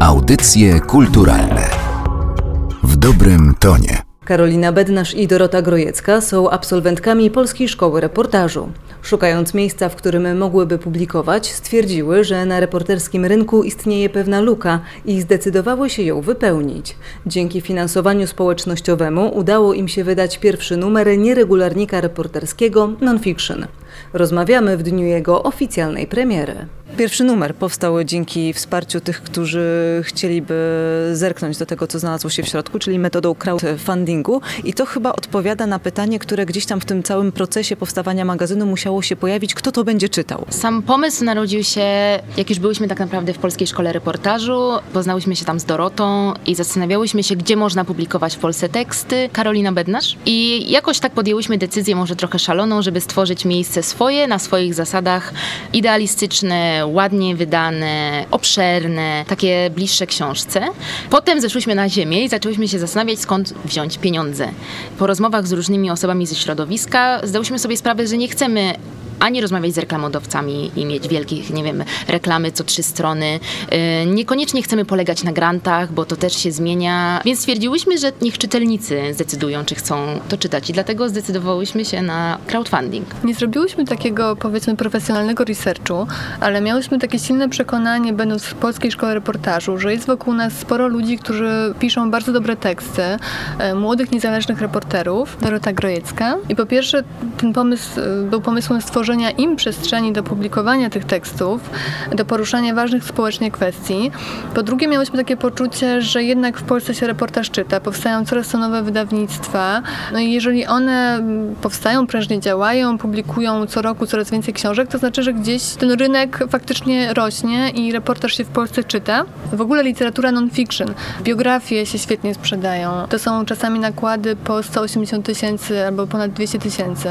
Audycje kulturalne w dobrym tonie. Karolina Bednarz i Dorota Grojecka są absolwentkami Polskiej Szkoły Reportażu. Szukając miejsca, w którym mogłyby publikować, stwierdziły, że na reporterskim rynku istnieje pewna luka i zdecydowały się ją wypełnić. Dzięki finansowaniu społecznościowemu udało im się wydać pierwszy numer nieregularnika reporterskiego Nonfiction. Rozmawiamy w dniu jego oficjalnej premiery. Pierwszy numer powstał dzięki wsparciu tych, którzy chcieliby zerknąć do tego, co znalazło się w środku, czyli metodą crowdfundingu. I to chyba odpowiada na pytanie, które gdzieś tam w tym całym procesie powstawania magazynu musiało się pojawić. Kto to będzie czytał? Sam pomysł narodził się, jak już byłyśmy tak naprawdę w Polskiej Szkole Reportażu. Poznałyśmy się tam z Dorotą i zastanawiałyśmy się, gdzie można publikować w Polsce teksty. Karolina Bednarz. I jakoś tak podjęłyśmy decyzję, może trochę szaloną, żeby stworzyć miejsce swoje, na swoich zasadach, idealistyczne, ładnie wydane, obszerne, takie bliższe książce. Potem zeszłyśmy na ziemię i zaczęłyśmy się zastanawiać, skąd wziąć pieniądze. Po rozmowach z różnymi osobami ze środowiska zdałyśmy sobie sprawę, że nie chcemy ani rozmawiać z reklamodawcami i mieć wielkich, nie wiem, reklamy co trzy strony. Y, niekoniecznie chcemy polegać na grantach, bo to też się zmienia, więc stwierdziłyśmy, że niech czytelnicy zdecydują, czy chcą to czytać i dlatego zdecydowałyśmy się na crowdfunding. Nie zrobiłyśmy takiego, powiedzmy, profesjonalnego researchu, ale miałyśmy takie silne przekonanie, będąc w Polskiej Szkole Reportażu, że jest wokół nas sporo ludzi, którzy piszą bardzo dobre teksty, e, młodych, niezależnych reporterów, Dorota Grojecka. I po pierwsze, ten pomysł e, był pomysłem stworzenia stworzenia im przestrzeni do publikowania tych tekstów, do poruszania ważnych społecznie kwestii. Po drugie, miałyśmy takie poczucie, że jednak w Polsce się reportaż czyta, powstają coraz to nowe wydawnictwa. No i jeżeli one powstają, prężnie działają, publikują co roku coraz więcej książek, to znaczy, że gdzieś ten rynek faktycznie rośnie i reportaż się w Polsce czyta. W ogóle literatura non-fiction, biografie się świetnie sprzedają. To są czasami nakłady po 180 tysięcy albo ponad 200 tysięcy.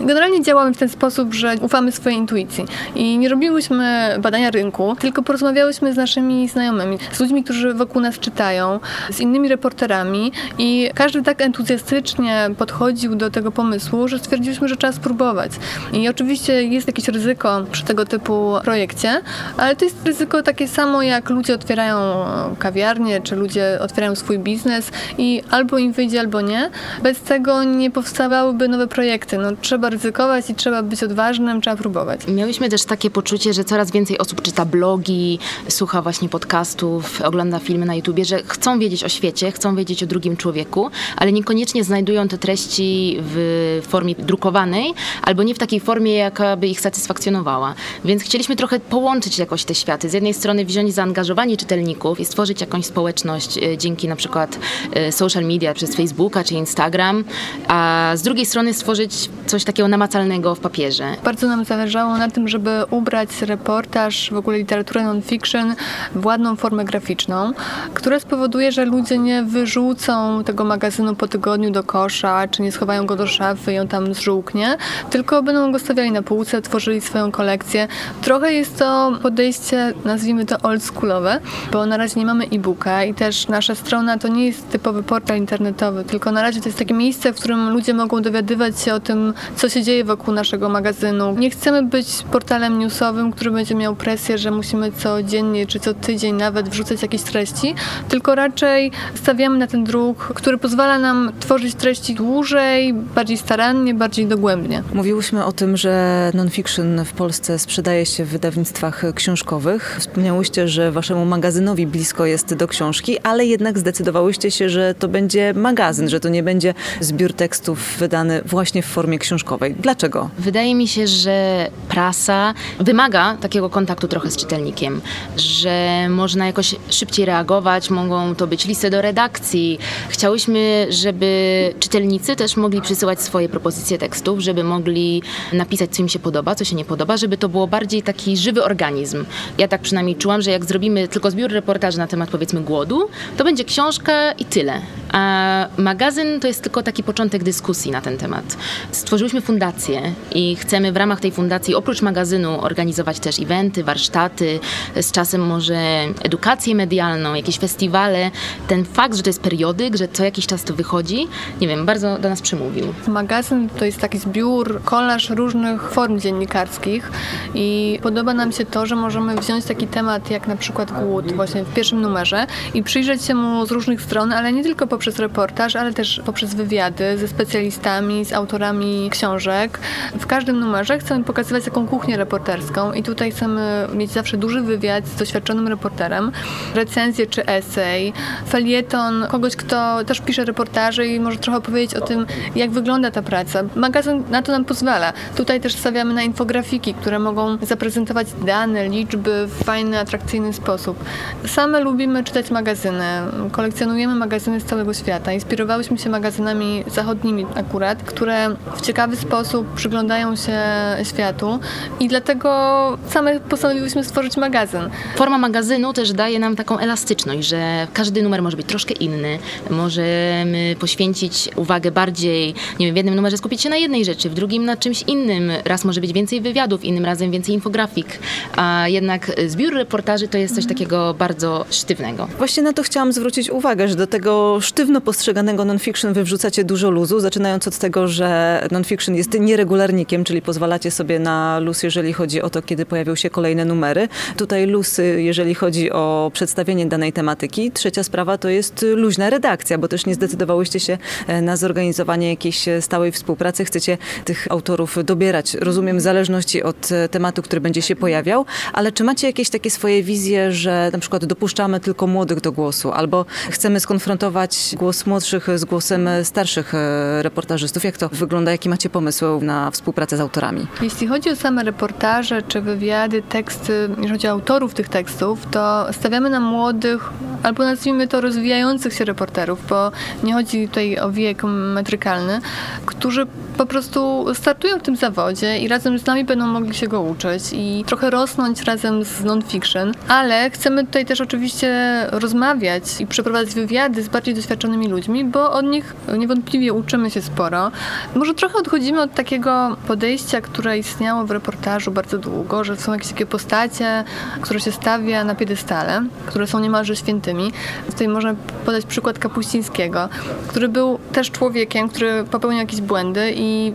Generalnie działamy w ten sposób, że ufamy swojej intuicji. I nie robiłyśmy badania rynku, tylko porozmawiałyśmy z naszymi znajomymi, z ludźmi, którzy wokół nas czytają, z innymi reporterami i każdy tak entuzjastycznie podchodził do tego pomysłu, że stwierdziliśmy, że trzeba spróbować. I oczywiście jest jakieś ryzyko przy tego typu projekcie, ale to jest ryzyko takie samo, jak ludzie otwierają kawiarnie, czy ludzie otwierają swój biznes i albo im wyjdzie, albo nie. Bez tego nie powstawałyby nowe projekty. No, trzeba ryzykować i trzeba być odważnym ważnym, trzeba próbować. Miałyśmy też takie poczucie, że coraz więcej osób czyta blogi, słucha właśnie podcastów, ogląda filmy na YouTubie, że chcą wiedzieć o świecie, chcą wiedzieć o drugim człowieku, ale niekoniecznie znajdują te treści w formie drukowanej, albo nie w takiej formie, jaka by ich satysfakcjonowała. Więc chcieliśmy trochę połączyć jakoś te światy. Z jednej strony wziąć zaangażowanie czytelników i stworzyć jakąś społeczność e, dzięki na przykład e, social media, przez Facebooka czy Instagram, a z drugiej strony stworzyć coś takiego namacalnego w papierze. Bardzo nam zależało na tym, żeby ubrać reportaż, w ogóle literaturę non-fiction w ładną formę graficzną, która spowoduje, że ludzie nie wyrzucą tego magazynu po tygodniu do kosza, czy nie schowają go do szafy i on tam zżółknie, tylko będą go stawiali na półce, tworzyli swoją kolekcję. Trochę jest to podejście, nazwijmy to oldschoolowe, bo na razie nie mamy e-booka i też nasza strona to nie jest typowy portal internetowy, tylko na razie to jest takie miejsce, w którym ludzie mogą dowiadywać się o tym, co się dzieje wokół naszego magazynu magazynu. Nie chcemy być portalem newsowym, który będzie miał presję, że musimy codziennie czy co tydzień nawet wrzucać jakieś treści, tylko raczej stawiamy na ten druk, który pozwala nam tworzyć treści dłużej, bardziej starannie, bardziej dogłębnie. Mówiłyśmy o tym, że non-fiction w Polsce sprzedaje się w wydawnictwach książkowych. Wspomniałyście, że waszemu magazynowi blisko jest do książki, ale jednak zdecydowałyście się, że to będzie magazyn, że to nie będzie zbiór tekstów wydany właśnie w formie książkowej. Dlaczego? Wydaje mi się, że prasa wymaga takiego kontaktu trochę z czytelnikiem, że można jakoś szybciej reagować, mogą to być listy do redakcji. Chciałyśmy, żeby czytelnicy też mogli przysyłać swoje propozycje tekstów, żeby mogli napisać, co im się podoba, co się nie podoba, żeby to było bardziej taki żywy organizm. Ja tak przynajmniej czułam, że jak zrobimy tylko zbiór reportaży na temat powiedzmy głodu, to będzie książka i tyle. A magazyn to jest tylko taki początek dyskusji na ten temat. Stworzyliśmy fundację i chcemy chcemy w ramach tej fundacji oprócz magazynu organizować też eventy, warsztaty, z czasem może edukację medialną, jakieś festiwale. Ten fakt, że to jest periodyk, że co jakiś czas to wychodzi, nie wiem, bardzo do nas przemówił. Magazyn to jest taki zbiór, kolaż różnych form dziennikarskich i podoba nam się to, że możemy wziąć taki temat jak na przykład głód właśnie w pierwszym numerze i przyjrzeć się mu z różnych stron, ale nie tylko poprzez reportaż, ale też poprzez wywiady ze specjalistami, z autorami książek. W każdym numerze chcemy pokazywać taką kuchnię reporterską i tutaj chcemy mieć zawsze duży wywiad z doświadczonym reporterem, recenzję czy esej, felieton, kogoś, kto też pisze reportaże i może trochę powiedzieć o tym, jak wygląda ta praca. Magazyn na to nam pozwala. Tutaj też stawiamy na infografiki, które mogą zaprezentować dane, liczby w fajny, atrakcyjny sposób. Same lubimy czytać magazyny, kolekcjonujemy magazyny z całego świata. Inspirowałyśmy się magazynami zachodnimi akurat, które w ciekawy sposób przyglądają się światu i dlatego same postanowiłyśmy stworzyć magazyn. Forma magazynu też daje nam taką elastyczność, że każdy numer może być troszkę inny. Możemy poświęcić uwagę bardziej, nie wiem, w jednym numerze skupić się na jednej rzeczy, w drugim na czymś innym. Raz może być więcej wywiadów, innym razem więcej infografik. A jednak zbiór reportaży to jest coś takiego bardzo sztywnego. Właśnie na to chciałam zwrócić uwagę, że do tego sztywno postrzeganego non-fiction wy wrzucacie dużo luzu, zaczynając od tego, że non-fiction jest nieregularnikiem, czyli pozwalacie sobie na luz, jeżeli chodzi o to, kiedy pojawią się kolejne numery. Tutaj luz, jeżeli chodzi o przedstawienie danej tematyki. Trzecia sprawa to jest luźna redakcja, bo też nie zdecydowałyście się e, na zorganizowanie jakiejś e, stałej współpracy. Chcecie tych autorów dobierać, rozumiem, w zależności od e, tematu, który będzie się pojawiał, ale czy macie jakieś takie swoje wizje, że na przykład dopuszczamy tylko młodych do głosu, albo chcemy skonfrontować głos młodszych z głosem starszych reportażystów? Jak to wygląda? Jaki macie pomysł na współpracę z autorami? Jeśli chodzi o same reportaże, czy wywiady, teksty, jeżeli chodzi o autorów tych tekstów, to stawiamy na młodych, albo nazwijmy to rozwijających się reporterów, bo nie chodzi tutaj o wiek metrykalny, którzy po prostu startują w tym zawodzie i razem z nami będą mogli się go uczyć i trochę rosnąć razem z non-fiction, ale chcemy tutaj też oczywiście rozmawiać i przeprowadzać wywiady z bardziej doświadczonymi ludźmi, bo od nich niewątpliwie uczymy się sporo. Może trochę odchodzimy od takiego podejścia, które istniało w reportażu bardzo długo, że są jakieś takie postacie, które się stawia na piedestale, które są niemalże świętymi. Tutaj można podać przykład Kapuścińskiego, który był też człowiekiem, który popełniał jakieś błędy i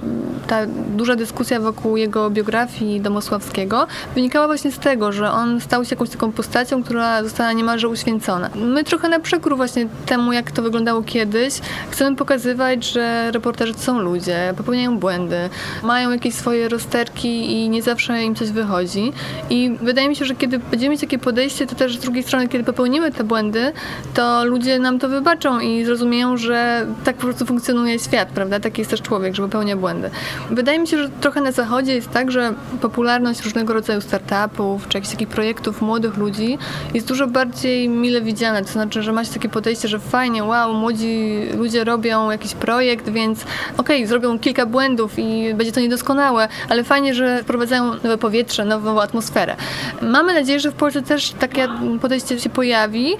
ta duża dyskusja wokół jego biografii Domosławskiego wynikała właśnie z tego, że on stał się jakąś taką postacią, która została niemalże uświęcona. My trochę na przekór właśnie temu, jak to wyglądało kiedyś, chcemy pokazywać, że reporterzy to są ludzie, popełniają błędy, mają jakieś swoje rozterki i nie zawsze im coś wychodzi. I wydaje mi się, że kiedy będziemy mieć takie podejście, to też z drugiej strony, kiedy popełnimy te błędy, to ludzie nam to wybaczą i zrozumieją, że tak po prostu funkcjonuje świat, prawda? Taki jest też człowiek, że popełnia błędy. Wydaje mi się, że trochę na zachodzie jest tak, że popularność różnego rodzaju startupów, czy jakichś takich projektów młodych ludzi jest dużo bardziej mile widziana. To znaczy, że macie takie podejście, że fajnie, wow, młodzi ludzie robią jakiś projekt, więc okej, okay, zrobią kilka błędów i będzie to niedoskonałe, ale fajnie, że wprowadzają nowe powietrze, nową atmosferę. Mamy nadzieję, że w Polsce też takie podejście się pojawi.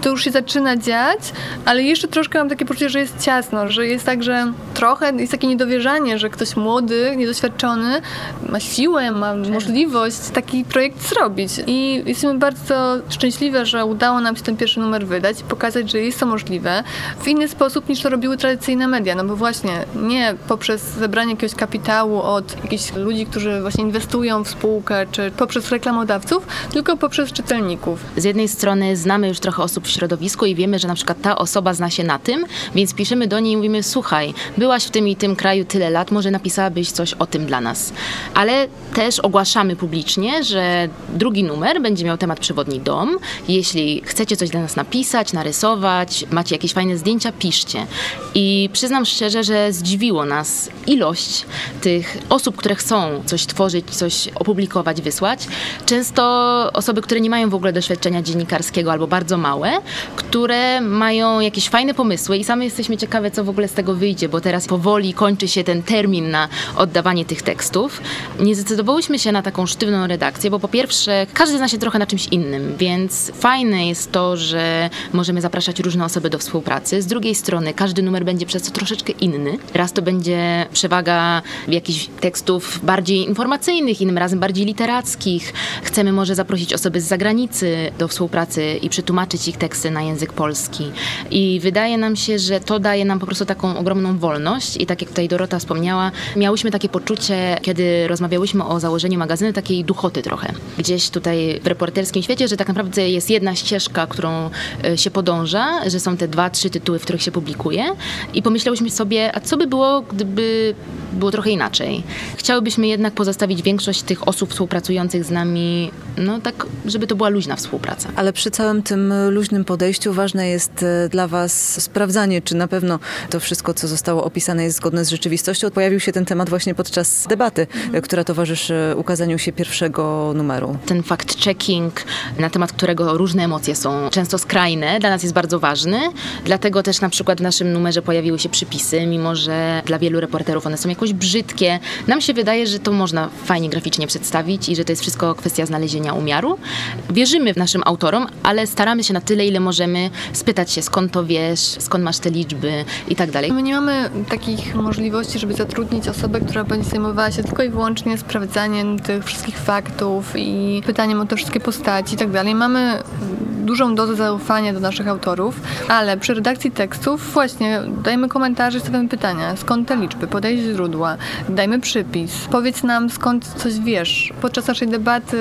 To już się zaczyna dziać, ale jeszcze troszkę mam takie poczucie, że jest ciasno, że jest tak, że trochę jest takie niedowierzanie, że ktoś młody, niedoświadczony ma siłę, ma możliwość taki projekt zrobić. I jesteśmy bardzo szczęśliwe, że udało nam się ten pierwszy numer wydać i pokazać, że jest to możliwe w inny sposób niż to robiły tradycyjne media. No bo właśnie nie poprzez zebranie jakiegoś kapitału od jakichś ludzi, którzy właśnie inwestują w spółkę, czy poprzez reklamodawców, tylko poprzez czytelników. Z jednej strony znamy już trochę osób w środowisku i wiemy, że na przykład ta osoba zna się na tym, więc piszemy do niej i mówimy, słuchaj, byłaś w tym i tym kraju tyle lat, może napisałabyś coś o tym dla nas. Ale też ogłaszamy publicznie, że drugi numer będzie miał temat przewodni dom. Jeśli chcecie coś dla nas napisać, narysować, macie jakieś fajne zdjęcia, piszcie. I przyznam szczerze, że zdziwiło nas ilość tych osób, które chcą coś tworzyć, coś opublikować, wysłać. Często osoby, które nie mają w ogóle doświadczenia dziennikarskiego albo bardzo małe, które mają jakieś fajne pomysły i same jesteśmy ciekawe, co w ogóle z tego wyjdzie, bo teraz powoli kończy się ten termin na oddawanie tych tekstów. Nie zdecydowałyśmy się na taką sztywną redakcję, bo po pierwsze, każdy zna się trochę na czymś innym, więc fajne jest to, że możemy zapraszać różne osoby do współpracy. Z drugiej strony, każdy numer będzie przez to troszeczkę inny. Raz to będzie przewaga jakichś tekstów bardziej informacyjnych, innym razem bardziej literackich. Chcemy może zaprosić osoby z zagranicy do współpracy i przetłumaczyć ich teksty na język polski. I wydaje nam się, że to daje nam po prostu taką ogromną wolność i tak jak tutaj Dorota wspomniała, miałyśmy takie poczucie, kiedy rozmawiałyśmy o założeniu magazynu, takiej duchoty trochę. Gdzieś tutaj w reporterskim świecie, że tak naprawdę jest jedna ścieżka, którą e, się podąża, że są te dwa, trzy tytuły, w których się publikuje i pomyślałyśmy sobie, a co by było, gdyby było trochę inaczej. Chciałybyśmy jednak pozostawić większość tych osób współpracujących z nami, no tak, żeby to była luźna współpraca. Ale przy całym tym luźnym podejściu ważne jest e, dla Was sprawdzanie, czy na pewno to wszystko, co zostało opisane, jest zgodne z rzeczywistością. Pojawił się ten temat właśnie podczas debaty, mhm. która towarzyszy ukazaniu się pierwszego numeru. Ten fact-checking, na temat którego różne emocje są często skrajne, dla nas jest bardzo ważny. Dlatego też na przykład w naszym numerze pojawiły się przypisy, mimo że dla wielu reporterów one są jakoś brzydkie. Nam się wydaje, że to można fajnie graficznie przedstawić i że to jest wszystko kwestia znalezienia umiaru. Wierzymy w naszym autorom, ale staramy się na tyle, ile możemy spytać się, skąd to wiesz, skąd masz te liczby i tak dalej. My nie mamy takich możliwości, żeby zatrudnić osobę, która będzie zajmowała się tylko i wyłącznie sprawdzaniem tych wszystkich faktów i pytaniem o te wszystkie postaci i tak dalej. Mamy dużą dozę zaufania do naszych autorów, ale przy redakcji tekstów właśnie dajmy komentarze, stawiamy pytania, skąd te liczby, podaj źródła, dajmy przypis, powiedz nam skąd coś wiesz. Podczas naszej debaty,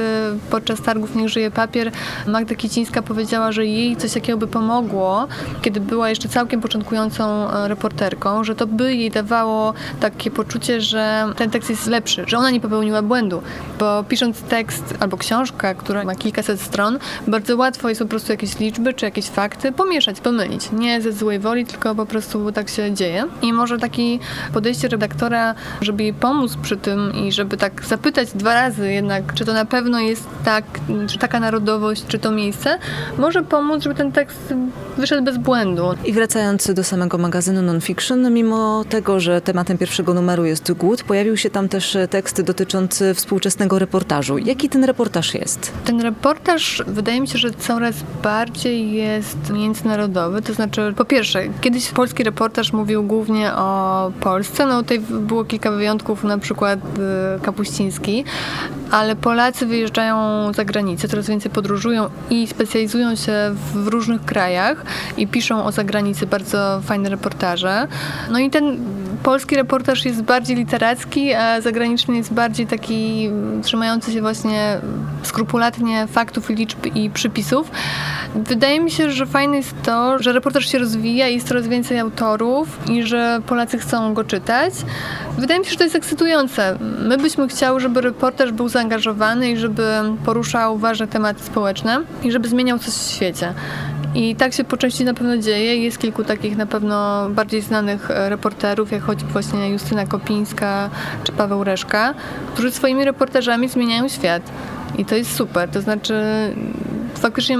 podczas targów Niech żyje papier, Magda Kicińska powiedziała, że jej coś takiego by pomogło, kiedy była jeszcze całkiem początkującą e, reporterką, że to by jej dawało takie poczucie, że ten tekst jest lepszy, że ona nie popełniła błędu, bo pisząc tekst albo książka, która ma kilkaset stron, bardzo łatwo jest po prostu jakieś liczby czy jakieś fakty pomieszać, pomylić. Nie ze złej woli, tylko po prostu tak się dzieje. I może takie podejście redaktora, żeby jej pomóc przy tym i żeby tak zapytać dwa razy jednak, czy to na pewno jest tak, czy taka narodowość, czy to miejsce, może pomóc, żeby ten tekst wyszedł bez błędu. I wracając do samego magazynu Nonfiction, mimo tego, że tematem pierwszego numeru jest głód, pojawił się tam też tekst dotyczący współczesnego reportażu. Jaki ten reportaż jest? Ten reportaż wydaje mi się, że coraz bardziej jest międzynarodowy. To znaczy, po pierwsze, kiedyś polski reportaż mówił głównie o Polsce. No tutaj było kilka wyjątków, na przykład y, Kapuściński, ale Polacy wyjeżdżają za granicę, coraz więcej podróżują i specjalizują się w różnych krajach i piszą o zagranicy bardzo fajne reportaże. No i ten polski reportaż jest bardziej literacki, a zagraniczny jest bardziej taki trzymający się właśnie skrupulatnie faktów, liczb i przypisów. Wydaje mi się, że fajne jest to, że reportaż się rozwija i jest coraz więcej autorów i że Polacy chcą go czytać. Wydaje mi się, że to jest ekscytujące. My byśmy chciały, żeby reportaż był zaangażowany i żeby poruszał ważne tematy społeczne i żeby zmieniał coś w świecie. I tak się po części na pewno dzieje. Jest kilku takich na pewno bardziej znanych e, reporterów, jak choć właśnie Justyna Kopińska czy Paweł Reszka, którzy swoimi reportażami zmieniają świat. I to jest super. To znaczy, faktycznie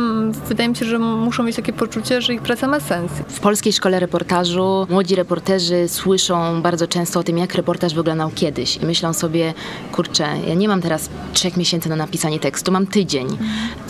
wydaje mi się, że muszą mieć takie poczucie, że ich praca ma sens. W Polskiej Szkole Reportażu młodzi reporterzy słyszą bardzo często o tym, jak reportaż wyglądał kiedyś i myślą sobie, kurczę, ja nie mam teraz trzech miesięcy na napisanie tekstu, mam tydzień.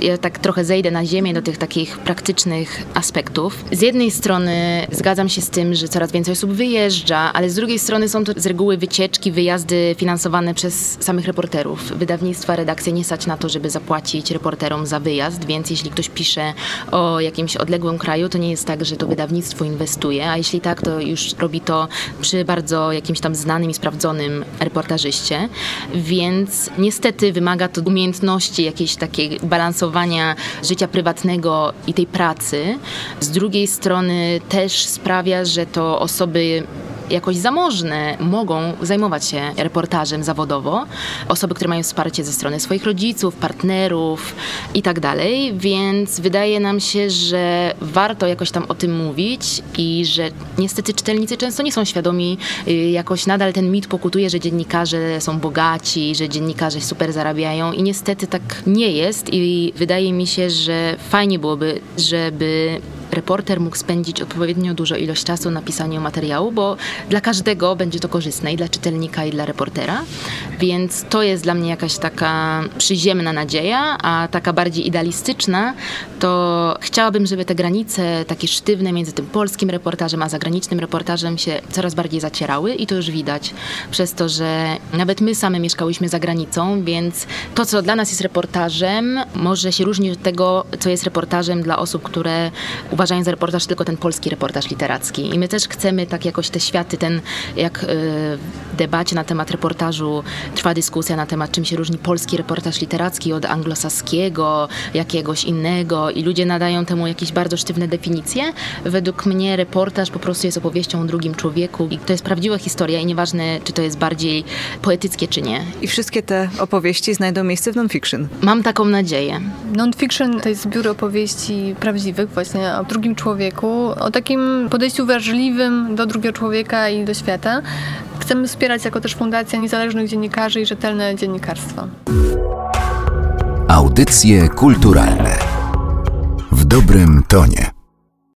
Ja tak trochę zejdę na ziemię do tych takich praktycznych aspektów. Z jednej strony zgadzam się z tym, że coraz więcej osób wyjeżdża, ale z drugiej strony są to z reguły wycieczki, wyjazdy finansowane przez samych reporterów. Wydawnictwa, redakcje nie stać na to, żeby zapłacić reporterom za wyjazd, więc jeśli ktoś pisze o jakimś odległym kraju, to nie jest tak, że to wydawnictwo inwestuje, a jeśli tak, to już robi to przy bardzo jakimś tam znanym i sprawdzonym reportażyście, więc niestety wymaga to umiejętności jakiejś takiej balansowania życia prywatnego i tej pracy. Z drugiej strony też sprawia, że to osoby jakoś zamożne mogą zajmować się reportażem zawodowo. Osoby, które mają wsparcie ze strony swoich rodziców, partnerów i tak dalej, więc wydaje nam się, że warto jakoś tam o tym mówić i że niestety czytelnicy często nie są świadomi, y, jakoś nadal ten mit pokutuje, że dziennikarze są bogaci, że dziennikarze super zarabiają i niestety tak nie jest i wydaje mi się, że fajnie byłoby, żeby reporter mógł spędzić odpowiednio dużo ilość czasu na pisaniu materiału, bo dla każdego będzie to korzystne i dla czytelnika, i dla reportera. Więc to jest dla mnie jakaś taka przyziemna nadzieja, a taka bardziej idealistyczna, to chciałabym, żeby te granice takie sztywne między tym polskim reportażem a zagranicznym reportażem się coraz bardziej zacierały i to już widać przez to, że nawet my same mieszkałyśmy za granicą, więc to, co dla nas jest reportażem, może się różnić od tego, co jest reportażem dla osób, które uważają za reportaż tylko ten polski reportaż literacki. I my też chcemy tak jakoś te światy, ten jak y, w debacie na temat reportażu trwa dyskusja na temat, czym się różni polski reportaż literacki od anglosaskiego, jakiegoś innego i ludzie nadają temu jakieś bardzo sztywne definicje. Według mnie reportaż po prostu jest opowieścią o drugim człowieku i to jest prawdziwa historia i nieważne, czy to jest bardziej poetyckie, czy nie. I wszystkie te opowieści znajdą miejsce w non-fiction. Mam taką nadzieję. Non-fiction to jest zbiór opowieści prawdziwych właśnie o drugim człowieku, o takim podejściu wrażliwym do drugiego człowieka i do świata. Chcemy wspierać jako też Fundacja Niezależnych Dziennikarzy i Rzetelne Dziennikarstwo. Audycje kulturalne w dobrym tonie.